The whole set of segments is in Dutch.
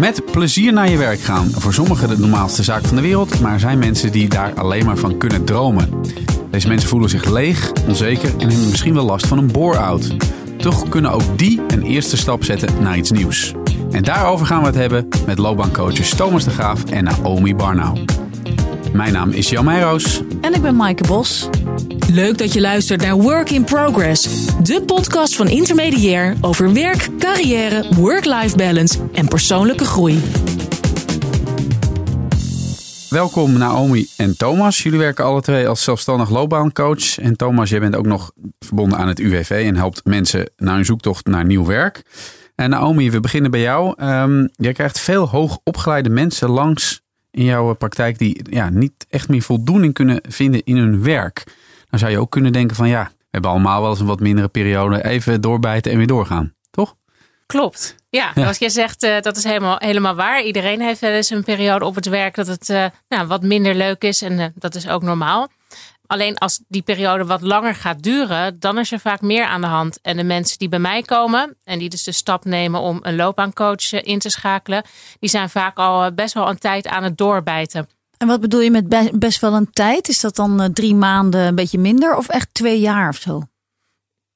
Met plezier naar je werk gaan. Voor sommigen de normaalste zaak van de wereld, maar er zijn mensen die daar alleen maar van kunnen dromen. Deze mensen voelen zich leeg, onzeker en hebben misschien wel last van een bore-out. Toch kunnen ook die een eerste stap zetten naar iets nieuws. En daarover gaan we het hebben met loopbaancoaches Thomas de Graaf en Naomi Barnau. Mijn naam is Jan Meijroos. En ik ben Maaike Bos. Leuk dat je luistert naar Work in Progress, de podcast van Intermediair over werk, carrière, work-life balance en persoonlijke groei. Welkom Naomi en Thomas. Jullie werken alle twee als zelfstandig loopbaancoach. En Thomas, jij bent ook nog verbonden aan het UWV en helpt mensen naar hun zoektocht naar nieuw werk. En Naomi, we beginnen bij jou. Um, jij krijgt veel hoogopgeleide mensen langs in jouw praktijk die ja, niet echt meer voldoening kunnen vinden in hun werk. Dan zou je ook kunnen denken van ja, we hebben allemaal wel eens een wat mindere periode. Even doorbijten en weer doorgaan, toch? Klopt. Ja, ja. als je zegt, uh, dat is helemaal, helemaal waar. Iedereen heeft wel eens een periode op het werk dat het uh, nou, wat minder leuk is. En uh, dat is ook normaal. Alleen als die periode wat langer gaat duren, dan is er vaak meer aan de hand. En de mensen die bij mij komen en die dus de stap nemen om een loopbaancoach in te schakelen, die zijn vaak al best wel een tijd aan het doorbijten. En wat bedoel je met best wel een tijd? Is dat dan drie maanden een beetje minder of echt twee jaar of zo? Um,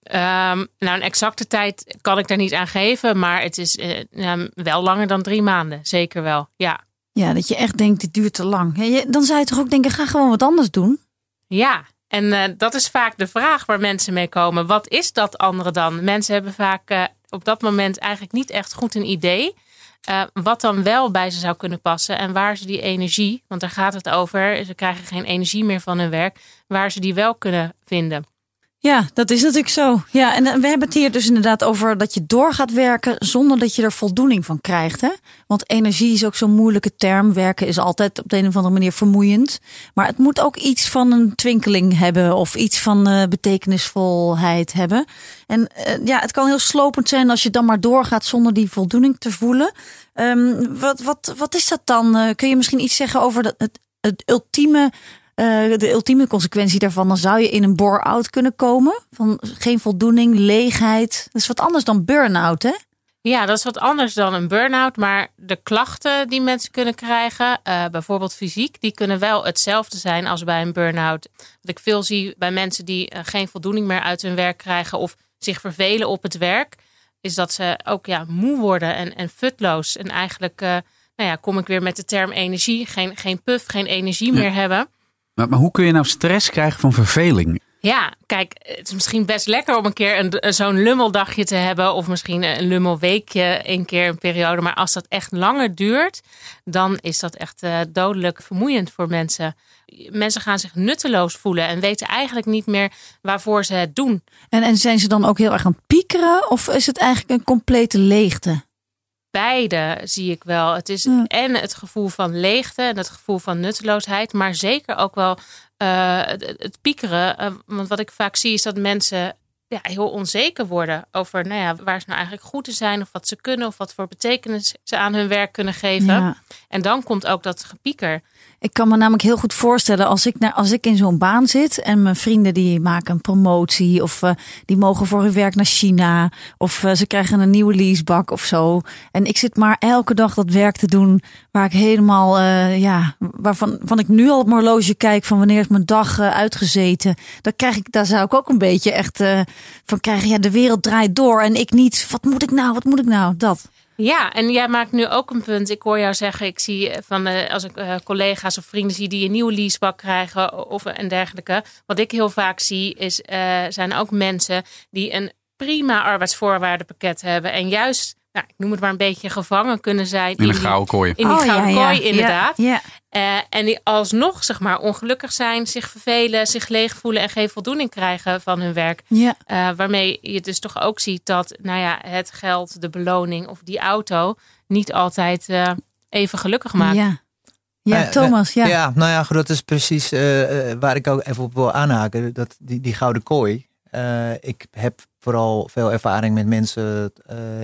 nou, een exacte tijd kan ik daar niet aan geven, maar het is uh, wel langer dan drie maanden. Zeker wel, ja. Ja, dat je echt denkt, dit duurt te lang. Dan zou je toch ook denken, ga gewoon wat anders doen? Ja, en uh, dat is vaak de vraag waar mensen mee komen. Wat is dat andere dan? Mensen hebben vaak uh, op dat moment eigenlijk niet echt goed een idee. Uh, wat dan wel bij ze zou kunnen passen en waar ze die energie, want daar gaat het over, ze krijgen geen energie meer van hun werk, waar ze die wel kunnen vinden. Ja, dat is natuurlijk zo. Ja, en we hebben het hier dus inderdaad over dat je door gaat werken zonder dat je er voldoening van krijgt. Hè? Want energie is ook zo'n moeilijke term. Werken is altijd op de een of andere manier vermoeiend. Maar het moet ook iets van een twinkeling hebben of iets van uh, betekenisvolheid hebben. En uh, ja, het kan heel slopend zijn als je dan maar doorgaat zonder die voldoening te voelen. Um, wat, wat, wat is dat dan? Kun je misschien iets zeggen over dat, het, het ultieme uh, de ultieme consequentie daarvan, dan zou je in een bore-out kunnen komen. Van geen voldoening, leegheid. Dat is wat anders dan burn-out, hè? Ja, dat is wat anders dan een burn-out. Maar de klachten die mensen kunnen krijgen, uh, bijvoorbeeld fysiek, die kunnen wel hetzelfde zijn als bij een burn-out. Wat ik veel zie bij mensen die uh, geen voldoening meer uit hun werk krijgen of zich vervelen op het werk, is dat ze ook ja, moe worden en, en futloos. En eigenlijk, uh, nou ja, kom ik weer met de term energie, geen, geen puff, geen energie ja. meer hebben. Maar, maar hoe kun je nou stress krijgen van verveling? Ja, kijk, het is misschien best lekker om een keer een, zo'n lummeldagje te hebben. Of misschien een lummelweekje, een keer een periode. Maar als dat echt langer duurt, dan is dat echt uh, dodelijk vermoeiend voor mensen. Mensen gaan zich nutteloos voelen en weten eigenlijk niet meer waarvoor ze het doen. En, en zijn ze dan ook heel erg aan het piekeren? Of is het eigenlijk een complete leegte? Beide zie ik wel. Het is ja. en het gevoel van leegte en het gevoel van nutteloosheid, maar zeker ook wel uh, het, het, piekeren. Uh, want wat ik vaak zie is dat mensen ja, heel onzeker worden over nou ja, waar ze nou eigenlijk goed in zijn, of wat ze kunnen, of wat voor betekenis ze aan hun werk kunnen geven. Ja. En dan komt ook dat gepieker. Ik kan me namelijk heel goed voorstellen als ik, naar, als ik in zo'n baan zit en mijn vrienden die maken een promotie of uh, die mogen voor hun werk naar China of uh, ze krijgen een nieuwe leasebak of zo. En ik zit maar elke dag dat werk te doen waar ik helemaal, uh, ja, waarvan van ik nu al op mijn horloge kijk van wanneer is mijn dag uitgezeten. Dan krijg ik, daar zou ik ook een beetje echt van krijgen, ja, de wereld draait door en ik niet. Wat moet ik nou? Wat moet ik nou? Dat. Ja, en jij maakt nu ook een punt. Ik hoor jou zeggen, ik zie van uh, als ik uh, collega's of vrienden zie die een nieuwe leasebak krijgen of en dergelijke. Wat ik heel vaak zie, is zijn ook mensen die een prima arbeidsvoorwaardenpakket hebben en juist nou, ik noem het maar een beetje gevangen kunnen zijn. In, een gouden kooi. In die oh, gouden ja, kooi, ja, inderdaad. Ja, uh, en die alsnog, zeg maar, ongelukkig zijn, zich vervelen, zich leeg voelen en geen voldoening krijgen van hun werk. Ja. Uh, waarmee je dus toch ook ziet dat, nou ja, het geld, de beloning of die auto niet altijd uh, even gelukkig maakt. Ja. Ja, Thomas, ja. Ja, nou ja, goed, dat is precies waar ik ook even op wil aanhaken. Dat, die, die gouden kooi. ik heb vooral veel ervaring met mensen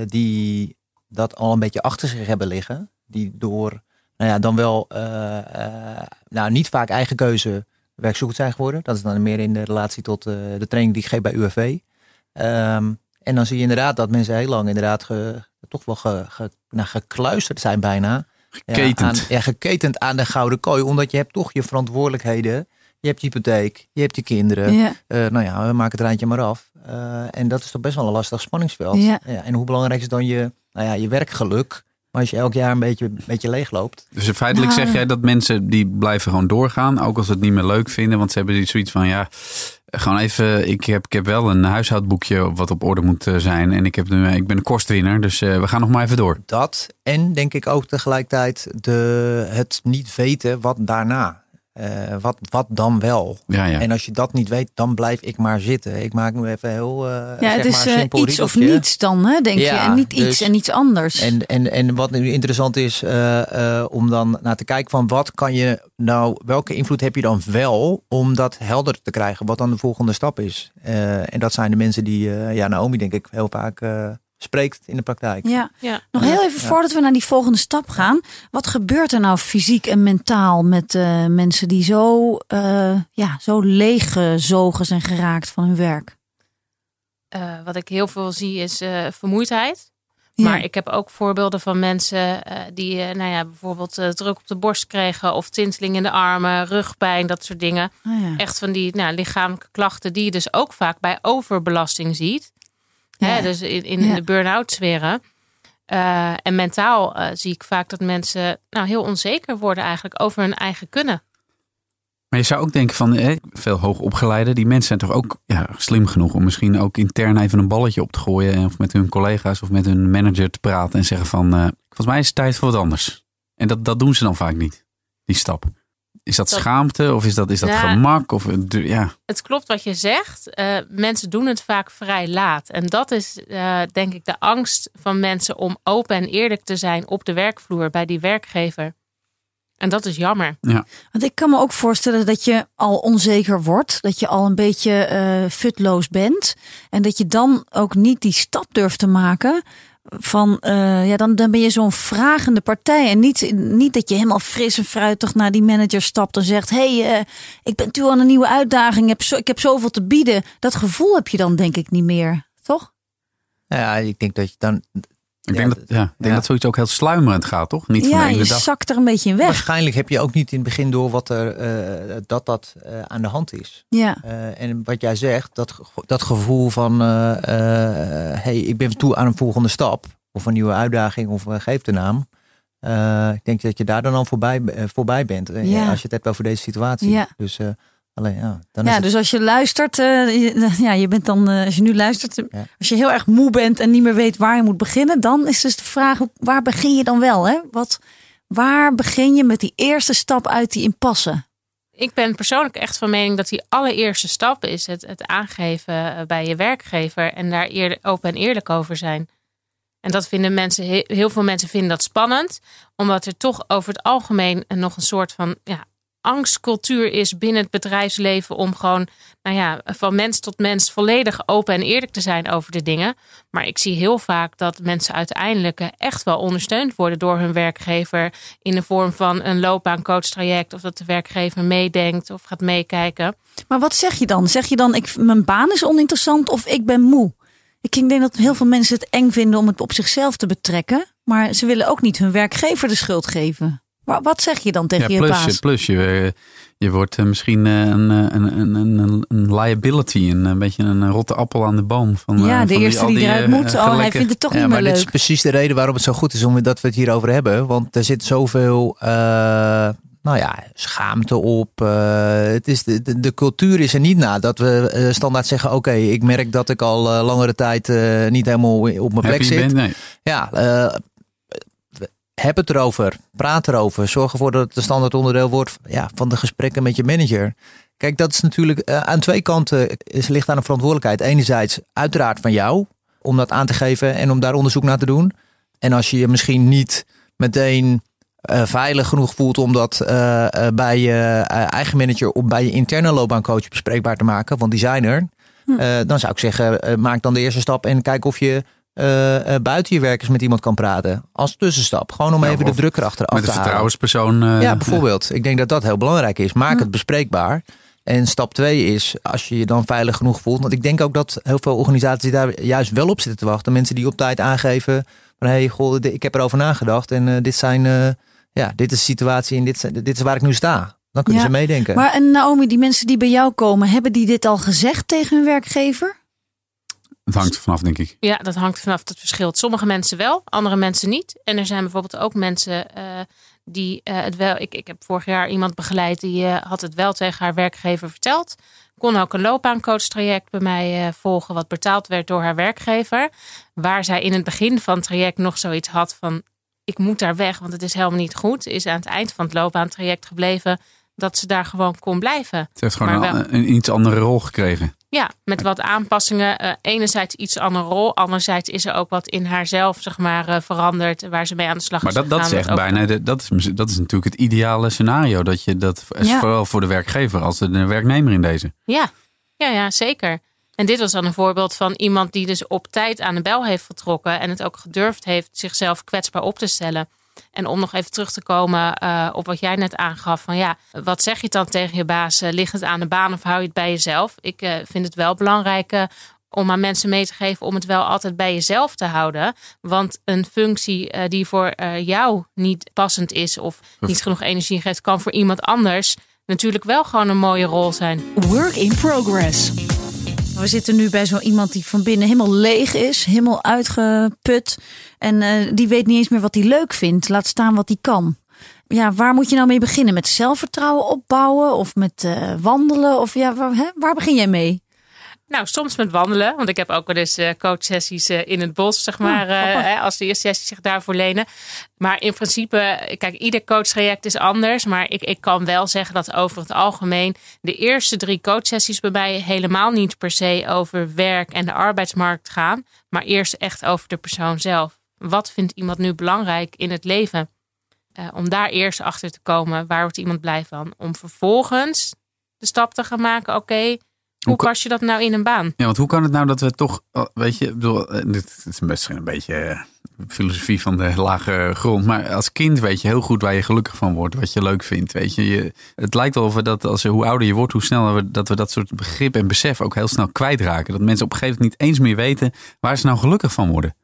die dat al een beetje achter zich hebben liggen. Die door, nou ja, dan wel, uh, uh, nou niet vaak eigen keuze werkzoekend zijn geworden. Dat is dan meer in de relatie tot de training die ik geef bij UWV. Um, en dan zie je inderdaad dat mensen heel lang inderdaad ge, toch wel ge, ge- nou, gekluisterd zijn bijna. Geketend. Ja, aan, ja, geketend aan de gouden kooi. Omdat je hebt toch je verantwoordelijkheden. Je hebt je hypotheek, je hebt je kinderen. Ja. Eh, nou ja, we maken het rijtje maar af. Eh, en dat is toch best wel een lastig spanningsveld. Ja. en hoe belangrijk is dan je, nou ja, je werkgeluk? Maar als je elk jaar een beetje, een beetje leegloopt. Dus feitelijk Nou, zeg jij dat mensen die blijven gewoon doorgaan, ook als ze het niet meer leuk vinden, want ze hebben zoiets van ja, gewoon even, ik heb, ik heb wel een huishoudboekje wat op orde moet eh, zijn en ik, heb nu, ik ben een kostwinner, dus eh, we gaan nog maar even door. Dat en denk ik ook tegelijkertijd de, het niet weten wat daarna. Eh, wat, wat dan wel? Ja, ja. En als je dat niet weet, dan blijf ik maar zitten. Ik maak nu even heel. eh, Ja, zeg het is maar, eh, simpel iets of niets dan, hè, denk je. En niet iets dus- en iets anders. En, en, en wat nu interessant is, eh, eh, om dan naar te kijken van wat kan je nou, welke invloed heb je dan wel om dat helder te krijgen, wat dan de volgende stap is. Eh, en dat zijn de mensen die, eh, ja, Naomi denk ik heel vaak eh, spreekt in de praktijk. ja. Ja. Nog heel even Ja. voordat we naar die volgende stap gaan. Wat gebeurt er nou fysiek en mentaal met eh, mensen die zo, eh ja, zo leeggezogen zijn geraakt van hun werk? Eh, wat ik heel veel zie is eh, vermoeidheid. Ja. Maar ik heb ook voorbeelden van mensen eh, die nou ja, bijvoorbeeld druk op de borst kregen of tinteling in de armen, rugpijn, dat soort dingen. Ah, ja. Echt van die nou, lichamelijke klachten die je dus ook vaak bij overbelasting ziet. Ja. Hè, dus in, in Ja. de burn-out sferen. Eh, en mentaal eh, zie ik vaak dat mensen nou, heel onzeker worden eigenlijk over hun eigen kunnen. Maar je zou ook denken van, hè, veel hoogopgeleiden, die mensen zijn toch ook ja, slim genoeg om misschien ook intern even een balletje op te gooien. Of met hun collega's of met hun manager te praten en zeggen van, eh, volgens mij is het tijd voor wat anders. En dat, dat doen ze dan vaak niet, die stap. Is dat, Dat- schaamte of is dat, is dat Ja. gemak? Of, eh, ja. Het klopt wat je zegt. Eh, mensen doen het vaak vrij laat. En dat is eh, denk ik de angst van mensen om open en eerlijk te zijn op de werkvloer bij die werkgever. En dat is jammer. Want ik kan me ook voorstellen dat je al onzeker wordt. Dat je al een beetje eh futloos bent. En dat je dan ook niet die stap durft te maken. Van eh, ja, dan, dan ben je zo'n vragende partij. En niet, niet dat je helemaal fris en fruitig naar die manager stapt en zegt: hey, eh, ik ben toe aan een nieuwe uitdaging. Ik heb, zo, ik heb zoveel te bieden. Dat gevoel heb je dan denk ik niet meer. Toch? Nou Ja, ik denk dat je dan Ik Ja, denk, dat, ja, ik denk ja. dat zoiets ook heel sluimerend gaat, toch? Niet van ja, de je ene dag. zakt er een beetje in weg. waarschijnlijk heb je ook niet in het begin door wat er eh, dat dat eh, aan de hand is. Ja, Eh, en wat jij zegt, dat, dat gevoel van eh, eh, hey, ik ben toe aan een volgende stap of een nieuwe uitdaging of uh, geef de naam. Eh, ik denk dat je daar dan al voorbij, voorbij bent. Ja. Als je het hebt over deze situatie. Ja. Dus eh, alleen ja, dan is ja het- dus als je luistert, eh, je, ja, je bent dan, eh, als je nu luistert, Ja. als je heel erg moe bent en niet meer weet waar je moet beginnen, dan is dus de vraag, waar begin je dan wel? Hè? Wat, waar begin je met die eerste stap uit die impasse? Ik ben persoonlijk echt van mening dat die allereerste stap is het, het aangeven eh, bij je werkgever en daar eerder, open en eerlijk over zijn. En dat vinden mensen, he- heel veel mensen vinden dat spannend, omdat er toch over het algemeen een- nog een soort van ja, angstcultuur is binnen het bedrijfsleven om gewoon, nou ja, van mens tot mens volledig open en eerlijk te zijn over de dingen. Maar ik zie heel vaak dat mensen uiteindelijk echt wel ondersteund worden door hun werkgever in de vorm van een loopbaancoachtraject of dat de werkgever meedenkt of gaat meekijken. Maar wat zeg je dan? Zeg je dan, ik, mijn baan is oninteressant of ik ben moe? Ik denk dat heel veel mensen het eng vinden om het op zichzelf te betrekken, maar ze willen ook niet hun werkgever de schuld geven. Maar wat zeg je dan tegen Ja, je plus, baas? plus je, eh, je wordt eh, misschien eh, een, eh, een, een, een, een, liability, een, een beetje een rotte appel aan de boom. Van, eh, Ja, de van eerste al die eruit eh, moet. Oh, hij vindt het toch Ja, niet maar meer dit is leuk. precies de reden waarom het zo goed is om dat we het hierover hebben. Want er zit zoveel, eh, nou ja, schaamte op. eh, het is de, de, de cultuur is er niet na dat we eh, standaard zeggen: Oké, ik merk dat ik al eh, langere tijd eh, niet helemaal op mijn plek Happy zit. bent? Nee. Ja, eh, heb het erover. Praat erover. Zorg ervoor dat het een standaard onderdeel wordt ja, van de gesprekken met je manager. Kijk, dat is natuurlijk eh, aan twee kanten is, ligt aan de verantwoordelijkheid. Enerzijds uiteraard van jou om dat aan te geven en om daar onderzoek naar te doen. En als je je misschien niet meteen eh, veilig genoeg voelt om dat eh, bij je eigen manager of bij je interne loopbaancoach bespreekbaar te maken, want die zijn er. eh, dan zou ik zeggen, maak dan de eerste stap en kijk of je eh, eh, buiten je werkers met iemand kan praten. Als tussenstap. Gewoon om Ja, even de druk erachter af Met te een halen. vertrouwenspersoon. eh, Ja, bijvoorbeeld. Ik denk dat dat heel belangrijk is. Maak het bespreekbaar. En stap twee is, als je je dan veilig genoeg voelt. Want ik denk ook dat heel veel organisaties daar juist wel op zitten te wachten. Mensen die op tijd aangeven Van hey, goh, ik heb erover nagedacht en dit zijn, ja, dit is de situatie en dit, dit is waar ik nu sta. Dan kunnen ze meedenken. Maar en Naomi, die mensen die bij jou komen, hebben die dit al gezegd tegen hun werkgever? Het hangt vanaf, denk ik. Ja, dat hangt vanaf. Dat verschilt. Sommige mensen wel, andere mensen niet. En er zijn bijvoorbeeld ook mensen die het wel. Ik, ik heb vorig jaar iemand begeleid die had het wel tegen haar werkgever verteld kon ook een loopbaancoach-traject bij mij volgen, wat betaald werd door haar werkgever. Waar zij in het begin van het traject nog zoiets had van: ik moet daar weg, want het is helemaal niet goed. Is aan het eind van het loopbaantraject gebleven dat ze daar gewoon kon blijven. Ze heeft gewoon een, een, iets andere rol gekregen. Ja, met wat aanpassingen. Uh, enerzijds iets andere rol. Anderzijds is er ook wat in haarzelf zeg maar, uh, veranderd waar ze mee aan de slag maar is. Maar dat, dat is echt bijna, de, dat, is, dat is natuurlijk het ideale scenario. Dat je dat, ja. vooral voor de werkgever als de werknemer in deze. Ja. ja, ja, zeker. En dit was dan een voorbeeld van iemand die dus op tijd aan de bel heeft getrokken. En het ook gedurfd heeft zichzelf kwetsbaar op te stellen. En om nog even terug te komen uh, op wat jij net aangaf. Van ja, wat zeg je dan tegen je baas? Uh, ligt het aan de baan of hou je het bij jezelf? Ik uh, vind het wel belangrijk om aan mensen mee te geven om het wel altijd bij jezelf te houden. Want een functie die voor jou niet passend is of niet genoeg energie geeft, kan voor iemand anders natuurlijk wel gewoon een mooie rol zijn. Work in progress. We zitten nu bij zo iemand die van binnen helemaal leeg is, helemaal uitgeput. En uh, die weet niet eens meer wat hij leuk vindt. Laat staan wat hij kan. Ja, waar moet je nou mee beginnen? Met zelfvertrouwen opbouwen of met uh, wandelen? Of ja, hè? waar begin jij mee? Nou, soms met wandelen. Want ik heb ook wel eens uh, coachsessies uh, in het bos, zeg maar. Uh, als de eerste sessies zich daarvoor lenen. Maar in principe, kijk, ieder coachtraject is anders. Maar ik, ik kan wel zeggen dat over het algemeen de eerste drie coachsessies bij mij helemaal niet per se over werk en de arbeidsmarkt gaan. Maar eerst echt over de persoon zelf. Wat vindt iemand nu belangrijk in het leven? om daar eerst achter te komen, waar wordt iemand blij van? Om vervolgens de stap te gaan maken, oké. Okay, hoe pas je dat nou in een baan? Ja, want hoe kan het nou dat we toch, weet je, bedoel, dit is misschien een beetje filosofie van de lage grond, maar als kind weet je heel goed waar je gelukkig van wordt, wat je leuk vindt, weet je. je het lijkt wel of we dat, als hoe ouder je wordt, hoe sneller we dat we dat soort begrip en besef ook heel snel kwijtraken. Dat mensen op een gegeven moment niet eens meer weten waar ze nou gelukkig van worden.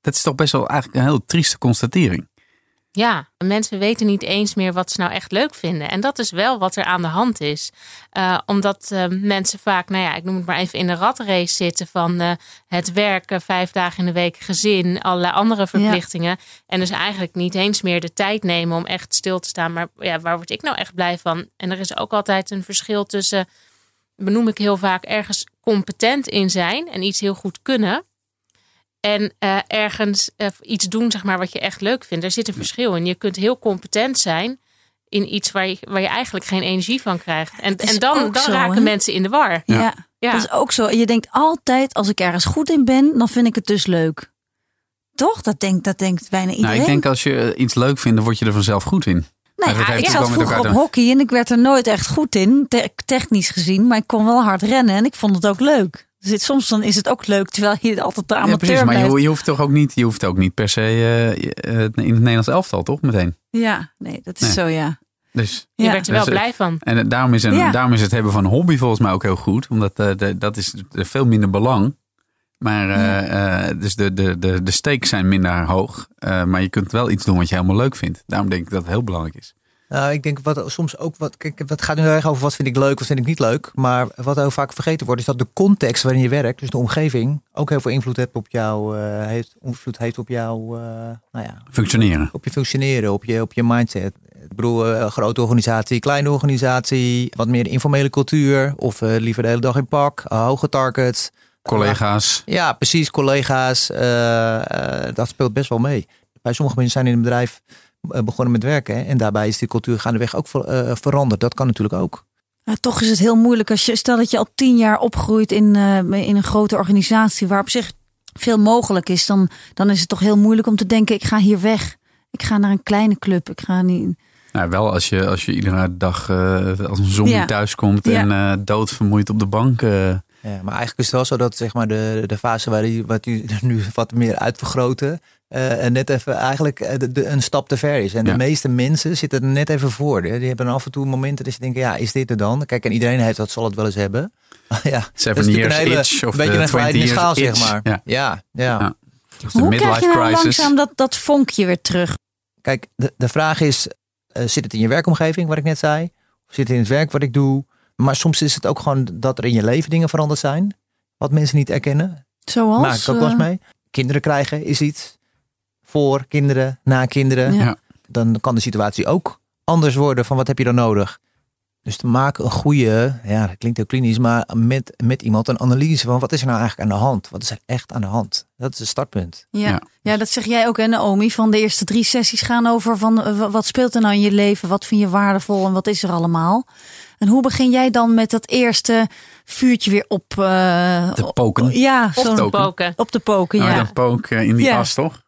Dat is toch best wel eigenlijk een heel trieste constatering. Ja, mensen weten niet eens meer wat ze nou echt leuk vinden. En dat is wel wat er aan de hand is. Uh, omdat uh, mensen vaak, nou ja, ik noem het maar even in de ratrace zitten van uh, het werken, vijf dagen in de week, gezin, allerlei andere verplichtingen. Ja. En dus eigenlijk niet eens meer de tijd nemen om echt stil te staan. Maar ja, waar word ik nou echt blij van? En er is ook altijd een verschil tussen, benoem ik heel vaak, ergens competent in zijn en iets heel goed kunnen. En uh, ergens uh, iets doen, zeg maar, wat je echt leuk vindt. Er zit een verschil in. Je kunt heel competent zijn in iets waar je, waar je eigenlijk geen energie van krijgt. En, en dan, dan zo, raken mensen in de war. Ja. ja. ja, dat is ook zo. Je denkt altijd, als ik ergens goed in ben, dan vind ik het dus leuk. Toch? Dat denkt, dat denkt bijna iedereen. Nou, ik denk als je iets leuk vindt, dan word je er vanzelf goed in. Nee, ja, ik zat vroeger op hockey en ik werd er nooit echt goed in, te technisch gezien. Maar ik kon wel hard rennen en ik vond het ook leuk. Dus soms dan is het ook leuk, terwijl je altijd de amateur ja, precies, maar je, je, hoeft toch ook niet, je hoeft ook niet per se uh, in het Nederlands elftal, toch? Meteen. Ja, nee, dat is nee. zo, ja. Dus, je ja. werd er wel dus, blij van. En daarom is, een, ja. daarom is het hebben van een hobby volgens mij ook heel goed. Omdat uh, de, dat is veel minder belang. Maar uh, uh, dus de, de, de, de stakes zijn minder hoog. maar je kunt wel iets doen wat je helemaal leuk vindt. Daarom denk ik dat het heel belangrijk is. Nou, ik denk wat soms ook wat. Kijk, het gaat nu erg over wat vind ik leuk, wat vind ik niet leuk. Maar wat heel vaak vergeten wordt, is dat de context waarin je werkt, dus de omgeving, ook heel veel invloed heeft op jou, uh, heeft, invloed heeft op jou, uh, nou ja, functioneren. Op je functioneren, op je, op je mindset. Ik bedoel, grote organisatie, kleine organisatie, wat meer informele cultuur, of liever de hele dag in pak, hoge targets. Collega's. ja, precies, collega's. dat speelt best wel mee. Bij sommige mensen zijn in een bedrijf begonnen met werken. En daarbij is die cultuur gaandeweg ook uh, veranderd. Dat kan natuurlijk ook. Ja, toch is het heel moeilijk als je stel dat je al tien jaar opgroeit in, uh, in een grote organisatie waar op zich veel mogelijk is, dan, dan is het toch heel moeilijk om te denken: ik ga hier weg. Ik ga naar een kleine club. Ik ga niet. Nou, wel als je, als je iedere dag uh, als een zombie ja. thuiskomt ja. en doodvermoeid op de bank. Ja, maar eigenlijk is het wel zo dat zeg maar, de, de fase waar u, wat u nu wat meer uitvergroten, uh, net even eigenlijk de, de, een stap te ver is. En ja. de meeste mensen zitten er net even voor. Die hebben af en toe momenten dat ze denken, ja, is dit er dan? Kijk, en iedereen heeft dat, zal het wel eens hebben. ja, Seven years een hele, itch of beetje de een 20 years schaal, itch. zeg maar. Ja, ja. ja. Dus Hoe krijg midlife je nou crisis. langzaam dat, dat vonkje weer terug? Kijk, de, de vraag is, eh, zit het in je werkomgeving, wat ik net zei? Of zit het in het werk wat ik doe? Maar soms is het ook gewoon dat er in je leven dingen veranderd zijn. Wat mensen niet erkennen. Zoals? Maak ik ook wel eens eh, mee. Kinderen krijgen is iets. Voor kinderen, na kinderen. Ja. Dan kan de situatie ook anders worden van wat heb je dan nodig. Dus te maken een goede, ja dat klinkt heel klinisch, maar met, met iemand een analyse van wat is er nou eigenlijk aan de hand? Wat is er echt aan de hand? Dat is het startpunt. Ja. Ja. Ja. dat zeg jij ook, hè, Naomi. Van de eerste drie sessies gaan over van eh, wa- wat speelt er nou in je leven? Wat vind je waardevol en wat is er allemaal? En hoe begin jij dan met dat eerste vuurtje weer op eh, Te poken. Ja, Op zo'n- te Poken. poken. op te poken. Nou, ja. dan eh, in die Ja. as, toch?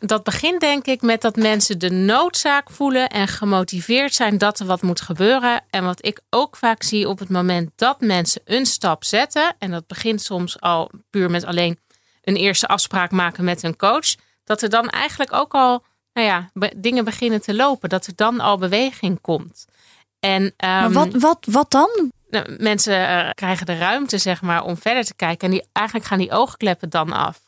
Dat begint denk ik met dat mensen de noodzaak voelen en gemotiveerd zijn dat er wat moet gebeuren. En wat ik ook vaak zie op het moment dat mensen een stap zetten, en dat begint soms al puur met alleen een eerste afspraak maken met een coach, dat er dan eigenlijk ook al nou ja, be- dingen beginnen te lopen, dat er dan al beweging komt. En, maar ehm, wat, wat, wat dan? nou, mensen eh, krijgen de ruimte zeg maar, om verder te kijken. En die, eigenlijk gaan die oogkleppen dan af.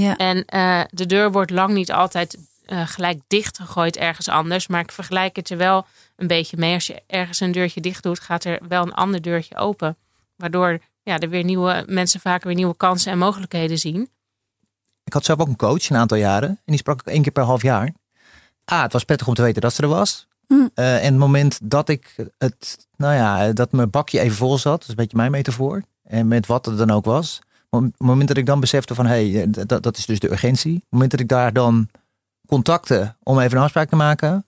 Ja. En eh, de deur wordt lang niet altijd eh, gelijk dichtgegooid ergens anders. Maar ik vergelijk het er wel een beetje mee. Als je ergens een deurtje dicht doet, gaat er wel een ander deurtje open. Waardoor ja, er weer nieuwe mensen vaker weer nieuwe kansen en mogelijkheden zien. Ik had zelf ook een coach een aantal jaren. En die sprak ik één keer per half jaar. Ah, het was prettig om te weten dat ze er was. Hm. Eh, en het moment dat ik het, nou ja, dat mijn bakje even vol zat, dat is een beetje mijn metafoor. En met wat het dan ook was. Op het moment dat ik dan besefte van, hé, hey, eh, dat, dat is dus de urgentie. Op het moment dat ik daar dan contacte om even een afspraak te maken.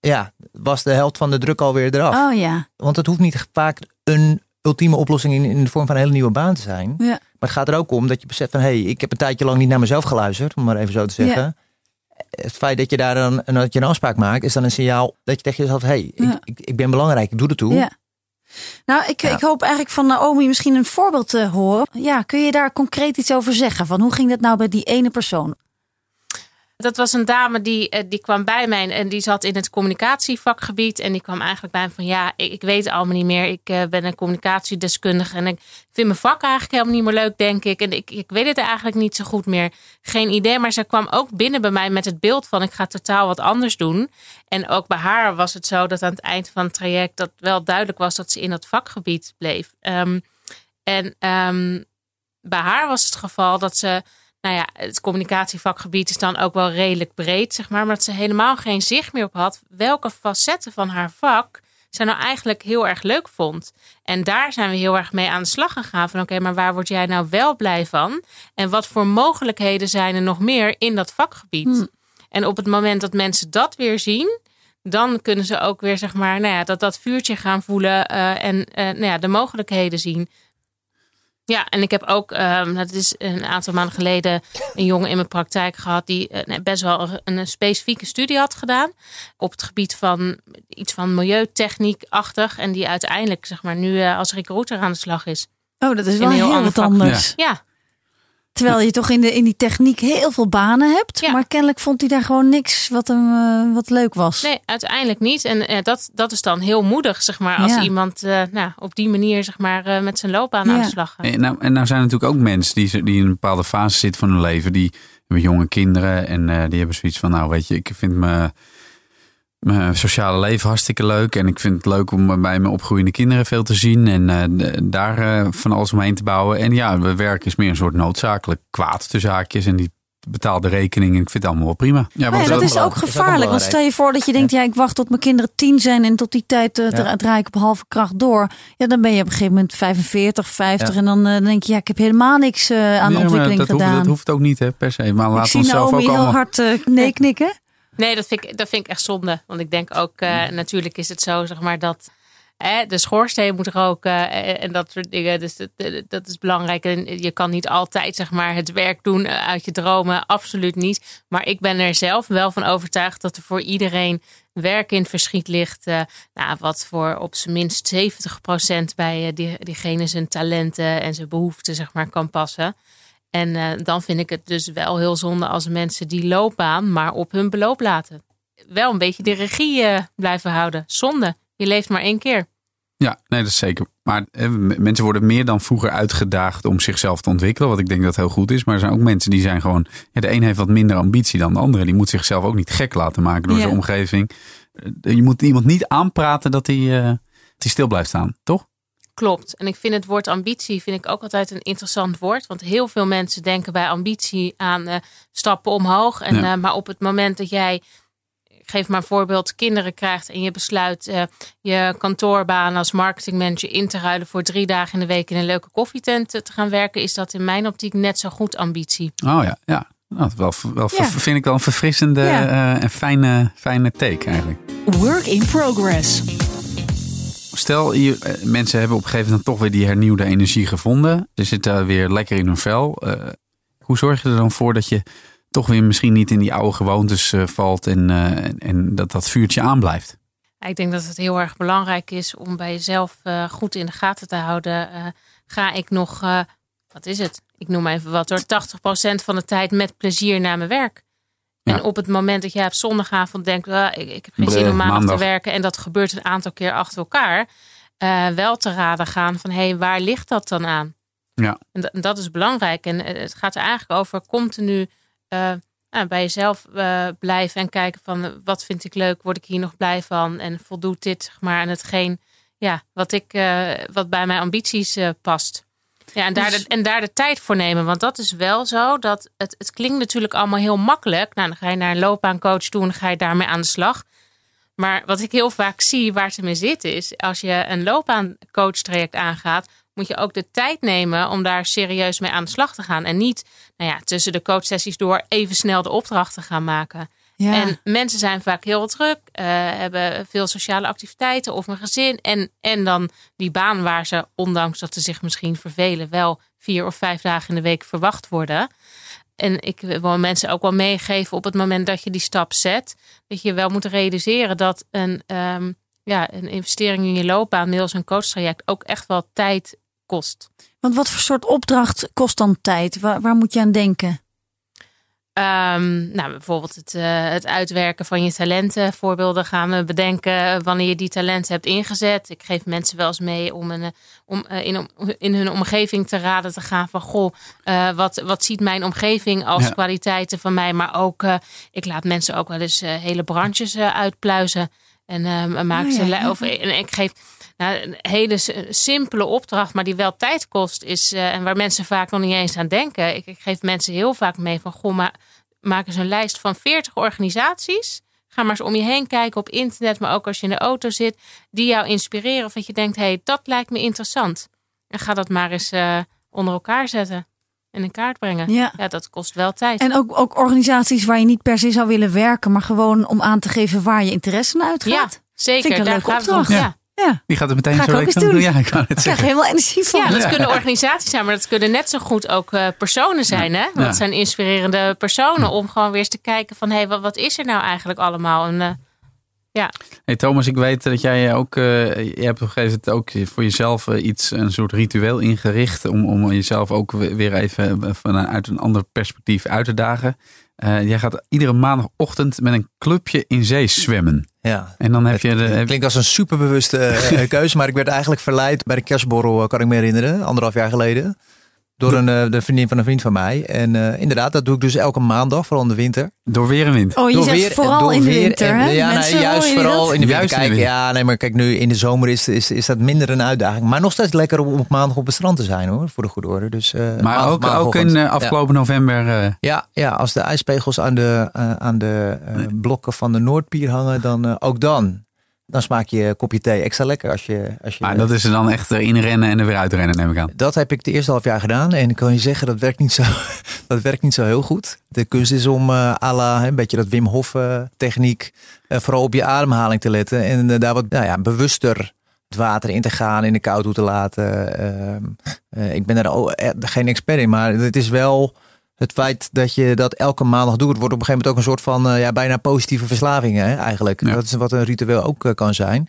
Ja, was de helft van de druk alweer eraf. Oh ja. Want het hoeft niet vaak een ultieme oplossing in, in de vorm van een hele nieuwe baan te zijn. Ja. Maar het gaat er ook om dat je beseft van... hé, hey, ik heb een tijdje lang niet naar mezelf geluisterd, om maar even zo te zeggen. Het feit dat je daar dan dat je een afspraak maakt... is dan een signaal dat je tegen jezelf... hé, hey, Ja. ik, ik, ik ben belangrijk, ik doe er toe. Nou, ik, Ja. ik hoop eigenlijk van Naomi misschien een voorbeeld te horen. Ja, kun je daar concreet iets over zeggen? Van hoe ging dat nou bij die ene persoon? Dat was een dame die, eh, die kwam bij mij en die zat in het communicatievakgebied. En die kwam eigenlijk bij me van ja, ik, weet het allemaal niet meer. Ik eh, ben een communicatiedeskundige en ik vind mijn vak eigenlijk helemaal niet meer leuk, denk ik. En ik, ik weet het eigenlijk niet zo goed meer. Geen idee, maar ze kwam ook binnen bij mij met het beeld van ik ga totaal wat anders doen. En ook bij haar was het zo dat aan het eind van het traject dat wel duidelijk was dat ze in dat vakgebied bleef. Ehm, en ehm, bij haar was het geval dat ze nou ja, het communicatievakgebied is dan ook wel redelijk breed, zeg maar. Maar dat ze helemaal geen zicht meer op had welke facetten van haar vak ze nou eigenlijk heel erg leuk vond. En daar zijn we heel erg mee aan de slag gegaan. Van oké, maar waar word jij nou wel blij van? En wat voor mogelijkheden zijn er nog meer in dat vakgebied? Hm. En op het moment dat mensen dat weer zien, dan kunnen ze ook weer, zeg maar, nou ja, dat, dat vuurtje gaan voelen eh, en eh, nou ja, de mogelijkheden zien. Ja, en ik heb ook, ehm, dat is een aantal maanden geleden, een jongen in mijn praktijk gehad die eh, best wel een, een specifieke studie had gedaan op het gebied van iets van milieutechniek-achtig en die uiteindelijk, zeg maar, nu eh, als recruiter aan de slag is. Oh, dat is wel heel wat anders. Ja, Terwijl je toch in, de, in die techniek heel veel banen hebt. Ja. Maar kennelijk vond hij daar gewoon niks wat hem eh, wat leuk was. nee, uiteindelijk niet. En eh, dat, dat is dan heel moedig, zeg maar, als Ja. iemand eh, nou, op die manier, zeg maar, eh, met zijn loopbaan aan Ja. de slag gaat. En nou, en nou zijn er natuurlijk ook mensen die, ze- die in een bepaalde fase zitten van hun leven. Die hebben jonge kinderen en eh, die hebben zoiets van, nou weet je, ik vind mijn, mijn sociale leven hartstikke leuk. En ik vind het leuk om bij mijn opgroeiende kinderen veel te zien en eh, daar eh, van alles omheen te bouwen. En ja, we werken is meer een soort noodzakelijk kwaad tussen haakjes en die betaalt de rekening en ik vind het allemaal wel prima. Ja, Maar ja, dat is ook gevaarlijk. want stel je voor dat je denkt, ja, ik wacht tot mijn kinderen tien zijn en tot die tijd eh, Ja. draai ik op halve kracht door. Ja, dan ben je op een gegeven moment 45, 50 Ja. en dan denk je, ja, ik heb helemaal niks aan Nee, ontwikkeling dat hoeft, gedaan. dat hoeft ook niet hè, per se. Maar ik laten zie we onszelf Naomi ook heel allemaal... hard eh, nee knikken. Nee, dat vind, ik, dat vind ik echt zonde. Want ik denk ook, eh, natuurlijk is het zo, zeg maar, dat hè, de schoorsteen moet roken eh, en dat soort dingen. Dus dat, eh, dat is belangrijk. En je kan niet altijd, zeg maar, het werk doen uit je dromen. Absoluut niet. Maar ik ben er zelf wel van overtuigd dat er voor iedereen werk in het verschiet ligt. nou, wat voor op zijn minst 70% bij die, diegene zijn talenten en zijn behoeften, zeg maar, kan passen. En eh, dan vind ik het dus wel heel zonde als mensen die loopbaan maar op hun beloop laten. Wel een beetje de regie eh, blijven houden. Zonde. Je leeft maar één keer. Ja, nee, dat is zeker. Maar eh, mensen worden meer dan vroeger uitgedaagd om zichzelf te ontwikkelen. Wat ik denk dat heel goed is. Maar er zijn ook mensen die zijn gewoon. Ja, de een heeft wat minder ambitie dan de andere. Die moet zichzelf ook niet gek laten maken door Ja. zijn omgeving. Je moet iemand niet aanpraten dat hij, dat hij stil blijft staan, toch? Klopt. En ik vind het woord ambitie vind ik ook altijd een interessant woord. Want heel veel mensen denken bij ambitie aan eh, stappen omhoog. En, Ja. eh, maar op het moment dat jij, ik geef maar een voorbeeld, kinderen krijgt en je besluit eh, je kantoorbaan als marketingmanager in te ruilen voor drie dagen in de week in een leuke koffietent te gaan werken, is dat in mijn optiek net zo goed ambitie. Oh ja, ja. Nou, wel, wel, Ja. vind ik wel een verfrissende Ja. eh, en fijne, fijne take eigenlijk. Work in progress. Stel, je, eh, mensen hebben op een gegeven moment toch weer die hernieuwde energie gevonden. Ze zitten weer lekker in hun vel. Eh, hoe zorg je er dan voor dat je toch weer misschien niet in die oude gewoontes eh, valt en, en, dat dat vuurtje aanblijft? Ik denk dat het heel erg belangrijk is om bij jezelf goed in de gaten te houden. Ga ik nog, wat is het? Ik noem even wat hoor, 80% van de tijd met plezier naar mijn werk. Ja. En op het moment dat jij op zondagavond denkt, "Ah, ik, ik heb geen zin om maandag, te werken. En dat gebeurt een aantal keer achter elkaar. eh, wel te raden gaan van, hé, hey, waar ligt dat dan aan? Ja. En, dat- is belangrijk. En eh, het gaat er eigenlijk over continu eh, nou, bij jezelf blijven en kijken van wat vind ik leuk, word ik hier nog blij van en voldoet dit zeg maar aan hetgeen ja, wat, ik, wat bij mijn ambities past. Ja, en daar, Dus- de, en daar de tijd voor nemen. Want dat is wel zo dat het, het klinkt natuurlijk allemaal heel makkelijk. Nou, dan ga je naar een loopbaancoach toe en dan ga je daarmee aan de slag. Maar wat ik heel vaak zie waar ze mee zitten is... als je een loopbaancoach traject aangaat... moet je ook de tijd nemen om daar serieus mee aan de slag te gaan. En niet nou ja, tussen de coachsessies door even snel de opdracht te gaan maken. Ja. En mensen zijn vaak heel druk, eh, hebben veel sociale activiteiten of een gezin. En, en dan die baan waar ze, ondanks dat ze zich misschien vervelen, wel vier of vijf dagen in de week verwacht worden. En ik wil mensen ook wel meegeven op het moment dat je die stap zet, dat je wel moet realiseren dat een, ehm, ja, een investering in je loopbaan, middels een coachtraject, ook echt wel tijd kost. Want wat voor soort opdracht kost dan tijd? Waar, waar moet je aan denken? Ehm, nou, bijvoorbeeld het, eh, het uitwerken van je talenten. Voorbeelden gaan we bedenken wanneer je die talenten hebt ingezet. Ik geef mensen wel eens mee om, een, eh, om eh, in, om- in hun omgeving te raden te gaan van... goh, wat, wat ziet mijn omgeving als Ja. kwaliteiten van mij? Maar ook, ik laat mensen ook wel eens hele branches uitpluizen. En eh, maak Oh ze... ja. Of, en ik geef nou, een hele simpele opdracht, maar die wel tijd kost. Is, eh, en waar mensen vaak nog niet eens aan denken. Ik, ik geef mensen heel vaak mee van... goh, maar maak eens een lijst van 40 organisaties. Ga maar eens om je heen kijken op internet, maar ook als je in de auto zit, die jou inspireren of dat je denkt, hé, hey, dat lijkt me interessant. En ga dat maar eens eh, onder elkaar zetten en in kaart brengen. Ja. Ja, dat kost wel tijd. En ook, ook organisaties waar je niet per se zou willen werken, maar gewoon om aan te geven waar je interesse naar ja, uitgaat. zeker. Vind ik een Daar leuke gaat het om. opdracht. Ja. Ja, Die gaat het meteen Ga ik zo ook week eens dan doen. Ja, ik kan het zeggen. helemaal energie van. Ja, dat kunnen organisaties zijn, maar dat kunnen net zo goed ook eh, personen zijn. Hè? Want Ja. het zijn inspirerende personen om gewoon weer eens te kijken van hé, hey, wat, wat is er nou eigenlijk allemaal? En, eh, Hey Thomas, ik weet dat jij ook, eh, je hebt op een gegeven moment ook voor jezelf iets, een soort ritueel ingericht om, om jezelf ook we- weer even vanuit een ander perspectief uit te dagen. Eh, jij gaat iedere maandagochtend met een clubje in zee zwemmen. Ja. En dan heb Het je de, heb- klinkt als een superbewuste eh, keuze, maar ik werd eigenlijk verleid bij de kerstborrel, eh, kan ik me herinneren, anderhalf jaar geleden. Door een eh, de vriendin van een vriend van mij. En eh, inderdaad, dat doe ik dus elke maandag, vooral in de winter. door weer en wind. Oh, je Door zegt weer- vooral in de winter, en- hè? Ja, Mensen, nee, juist vooral in de winter. Kijk, ja, nee, maar kijk, nu in de zomer is, is, is dat minder een uitdaging. Maar nog steeds lekker om op maandag op het strand te zijn, hoor. Voor de goede orde. Dus, eh, Maar maandag- ook, ook in eh, afgelopen november. eh, Ja, ja, als de ijspegels aan de, aan de blokken van de Noordpier hangen, dan ook dan. Dan smaak je kopje thee extra lekker als je. Als je maar dat is er dan echt erin rennen en er weer uitrennen, neem ik aan. Dat heb ik de eerste half jaar gedaan. En ik kan je zeggen, dat werkt niet zo, dat werkt niet zo heel goed. De kunst is om eh à la, een beetje dat Wim Hof eh, techniek, eh, vooral op je ademhaling te letten. En eh, daar wat nou ja, bewuster het water in te gaan, in de kou toe te laten. Ehm, eh, ik ben er al, eh, geen expert in, maar het is wel het feit dat je dat elke maandag doet, wordt op een gegeven moment ook een soort van eh, ja, bijna positieve verslaving hè, eigenlijk. Ja. Dat is wat een ritueel ook eh, kan zijn.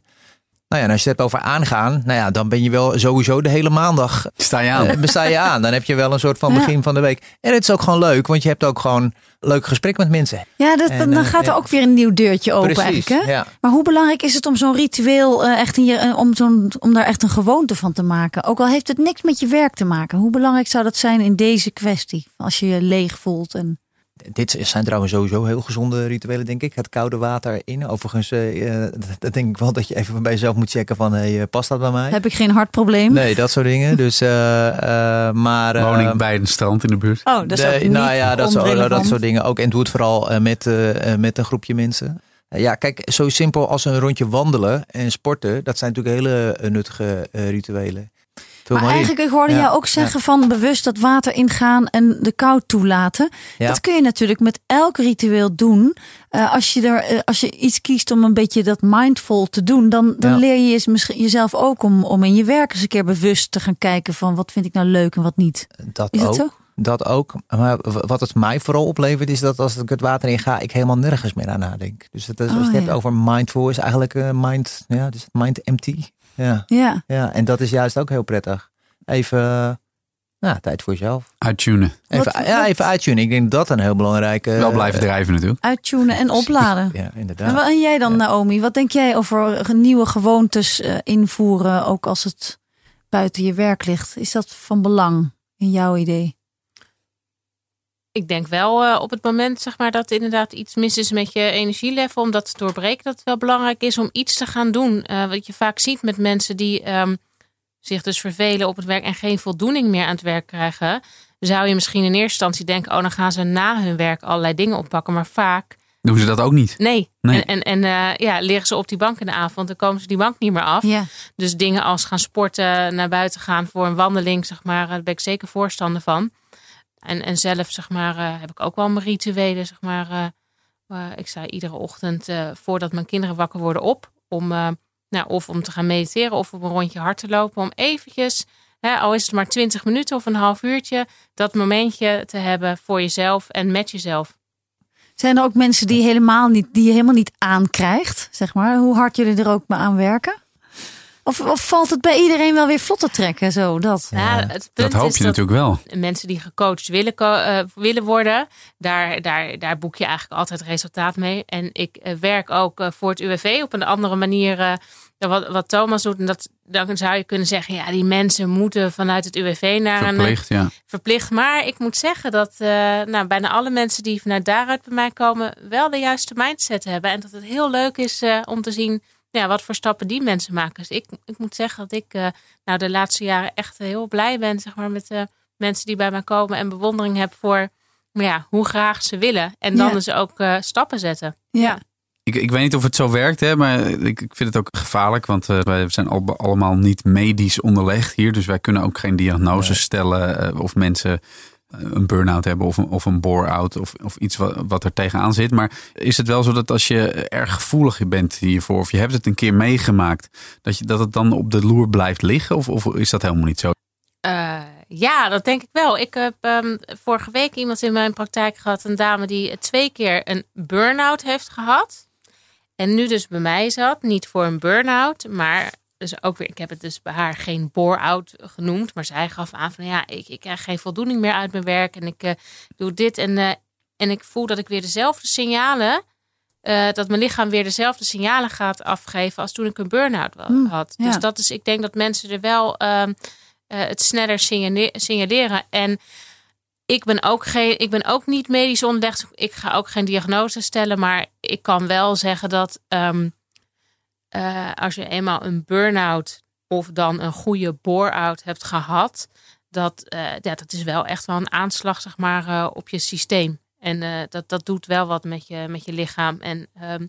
Nou ja, en als je het hebt over aangaan, nou ja, dan ben je wel sowieso de hele maandag Sta je aan? eh, besta je aan. Dan heb je wel een soort van Ja. begin van de week. En het is ook gewoon leuk, want je hebt ook gewoon leuk gesprek met mensen. Ja, dat, En, dan, dan eh, gaat er ja. ook weer een nieuw deurtje open Precies. eigenlijk. Hè? Ja. Maar hoe belangrijk is het om zo'n ritueel eh, echt in je, om, zo'n, om daar echt een gewoonte van te maken? Ook al heeft het niks met je werk te maken. Hoe belangrijk zou dat zijn in deze kwestie? Als je je leeg voelt. En... Dit zijn trouwens sowieso heel gezonde rituelen, denk ik. Het koude water in. Overigens, eh, eh, dat- denk ik wel dat je even bij jezelf moet checken van, hey, eh, past dat bij mij? Heb ik geen hartprobleem? Nee, dat soort dingen. Dus, eh, eh, maar... eh, Woning bij een strand in de buurt. Oh, dat is nee, ook niet nou ja, dat, soort, dat soort dingen ook. En doe het vooral met, met een groepje mensen. Ja, kijk, zo simpel als een rondje wandelen en sporten, dat zijn natuurlijk hele nuttige rituelen. Maar maar eigenlijk, hoorde Ja, ook zeggen van bewust dat water ingaan en de kou toelaten. Ja. Dat kun je natuurlijk met elk ritueel doen. Eh, als, je er, eh, als je iets kiest om een beetje dat mindful te doen, dan, dan leer je je misschien jezelf ook om, om in je werk eens een keer bewust te gaan kijken van wat vind ik nou leuk en wat niet. Dat Is ook. het zo? Dat ook. Maar wat het mij vooral oplevert, is dat als ik het water in ga, ik helemaal nergens meer aan nadenk. Dus het is, als je Oh, het hebt over mindful, is eigenlijk eh, mind, ja, dus mind empty. Ja, Ja, ja, en dat is juist ook heel prettig. Even, eh, nou, tijd voor jezelf. Uittunen. Even, Wat- ja, wat- even uittunen. Ik denk dat een heel belangrijke... Wel blijven eh, drijven natuurlijk. uittunen en opladen. Ja, En, inderdaad. wat- en jij dan, Naomi? Wat denk jij over nieuwe gewoontes eh, invoeren, ook als het buiten je werk ligt? Is dat van belang in jouw idee? Ik denk wel eh, op het moment zeg maar, dat inderdaad iets mis is met je energielevel, om dat te doorbreken, dat het wel belangrijk is om iets te gaan doen. Eh, wat je vaak ziet met mensen die ehm, zich dus vervelen op het werk en geen voldoening meer aan het werk krijgen, zou je misschien in eerste instantie denken, oh dan gaan ze na hun werk allerlei dingen oppakken. Maar vaak, Doen ze dat ook niet? nee. Nee. En, en, en eh, ja, liggen ze op die bank in de avond, dan komen ze die bank niet meer af. Ja. Dus dingen als gaan sporten, naar buiten gaan voor een wandeling, zeg maar, daar ben ik zeker voorstander van. En, en zelf, zeg maar, eh, heb ik ook wel mijn rituelen, zeg maar. eh, ik sta iedere ochtend eh, voordat mijn kinderen wakker worden op. Om, nou, of om te gaan mediteren of op een rondje hard te lopen. Om eventjes, hè, al is het maar 20 minuten of een half uurtje, dat momentje te hebben voor jezelf en met jezelf. Zijn er ook mensen die, helemaal niet, die je helemaal niet aankrijgt? Zeg maar, hoe hard jullie er ook maar aan werken? Of, of valt het bij iedereen wel weer vlot te trekken? Zo, dat. Ja, het Dat hoop is je natuurlijk wel. mensen die gecoacht willen, eh, willen worden, daar, daar, daar boek je eigenlijk altijd resultaat mee. En ik eh, werk ook eh, voor het UWV op een andere manier dan wat, wat Thomas doet. En dat, dan zou je kunnen zeggen, ja, die mensen moeten vanuit het UWV naar een Verplicht, ja. verplicht. Maar ik moet zeggen dat eh, nou, bijna alle mensen die vanuit daaruit bij mij komen, wel de juiste mindset hebben. En dat het heel leuk is om te zien ja, wat voor stappen die mensen maken. Dus ik, ik moet zeggen dat ik eh, nou, de laatste jaren echt heel blij ben zeg maar, met de mensen die bij mij komen en bewondering heb voor maar ja, hoe graag ze willen. En dan Ja. dus ook eh, stappen zetten. Ja. Ik, ik weet niet of het zo werkt, hè, maar ik, ik vind het ook gevaarlijk. Want eh, wij zijn al, allemaal niet medisch onderlegd hier. Dus wij kunnen ook geen diagnose stellen eh, of mensen eh, een burn-out hebben of een, of een bore-out of, of iets wat, wat er tegenaan zit. Maar is het wel zo dat als je erg gevoelig bent hiervoor of je hebt het een keer meegemaakt, dat, je, dat het dan op de loer blijft liggen? Of, of is dat helemaal niet zo? Eh, ja, dat denk ik wel. Ik heb ehm, vorige week iemand in mijn praktijk gehad, een dame die twee keer een burn-out heeft gehad. En nu dus bij mij zat, niet voor een burn-out, maar dus ook weer, ik heb het dus bij haar geen bore-out genoemd, maar zij gaf aan van ja, ik, ik krijg geen voldoening meer uit mijn werk en ik eh, doe dit en, eh, en ik voel dat ik weer dezelfde signalen, eh, dat mijn lichaam weer dezelfde signalen gaat afgeven als toen ik een burn-out Hmm, had. ja. Dus dat is, ik denk dat mensen er wel ehm, eh, het sneller signale- signaleren. En ik ben ook, geen, ik ben ook niet medisch onderlegd. Ik ga ook geen diagnose stellen. Maar ik kan wel zeggen dat ehm, eh, als je eenmaal een burn-out of dan een goede bore-out hebt gehad, dat, eh, ja, dat is wel echt wel een aanslag zeg maar, eh, op je systeem. En eh, dat, dat doet wel wat met je, met je lichaam. En ehm,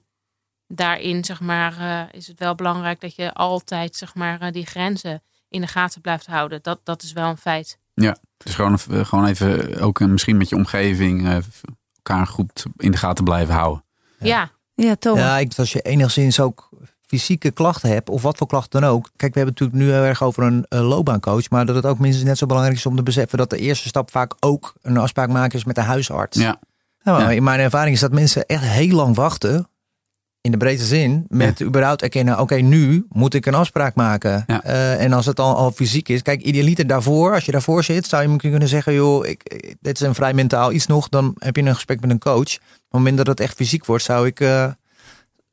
daarin zeg maar, eh, is het wel belangrijk dat je altijd zeg maar, die grenzen in de gaten blijft houden. Dat, dat is wel een feit. Dus gewoon, even- gewoon even ook misschien met je omgeving elkaar goed in de gaten blijven houden. Ja, Ja, Thomas. Ja, ik, als je enigszins ook fysieke klachten hebt, of wat voor klachten dan ook. Kijk, we hebben het natuurlijk nu heel erg over een loopbaancoach. Maar dat het ook minstens net zo belangrijk is om te beseffen dat de eerste stap vaak ook een afspraak maken is met de huisarts. Ja, Nou, Ja. In mijn ervaring is dat mensen echt heel lang wachten in de breedste zin met überhaupt erkennen, oké, nu moet ik een afspraak maken. Ja. Eh, en als het al, al fysiek is, kijk, idealiter daarvoor, als je daarvoor zit, zou je misschien kunnen zeggen, joh, ik, ik- dit is een vrij mentaal iets nog, dan heb je een gesprek met een coach. Op het moment dat het echt fysiek wordt, zou ik eh,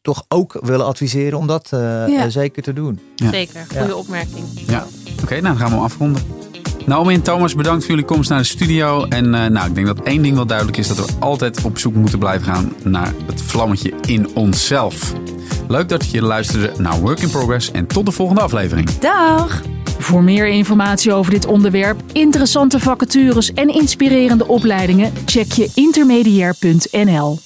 toch ook willen adviseren om dat eh, Ja. eh, zeker te doen. Ja. Zeker, goede opmerking. Ja, oké, nou dan gaan we afronden. Naomi en Thomas, bedankt voor jullie komst naar de studio. En eh, nou, ik denk dat één ding wel duidelijk is: dat we altijd op zoek moeten blijven gaan naar het vlammetje in onszelf. Leuk dat je luisterde naar Work in Progress en tot de volgende aflevering. Dag! Voor meer informatie over dit onderwerp, interessante vacatures en inspirerende opleidingen, check je intermediair.nl.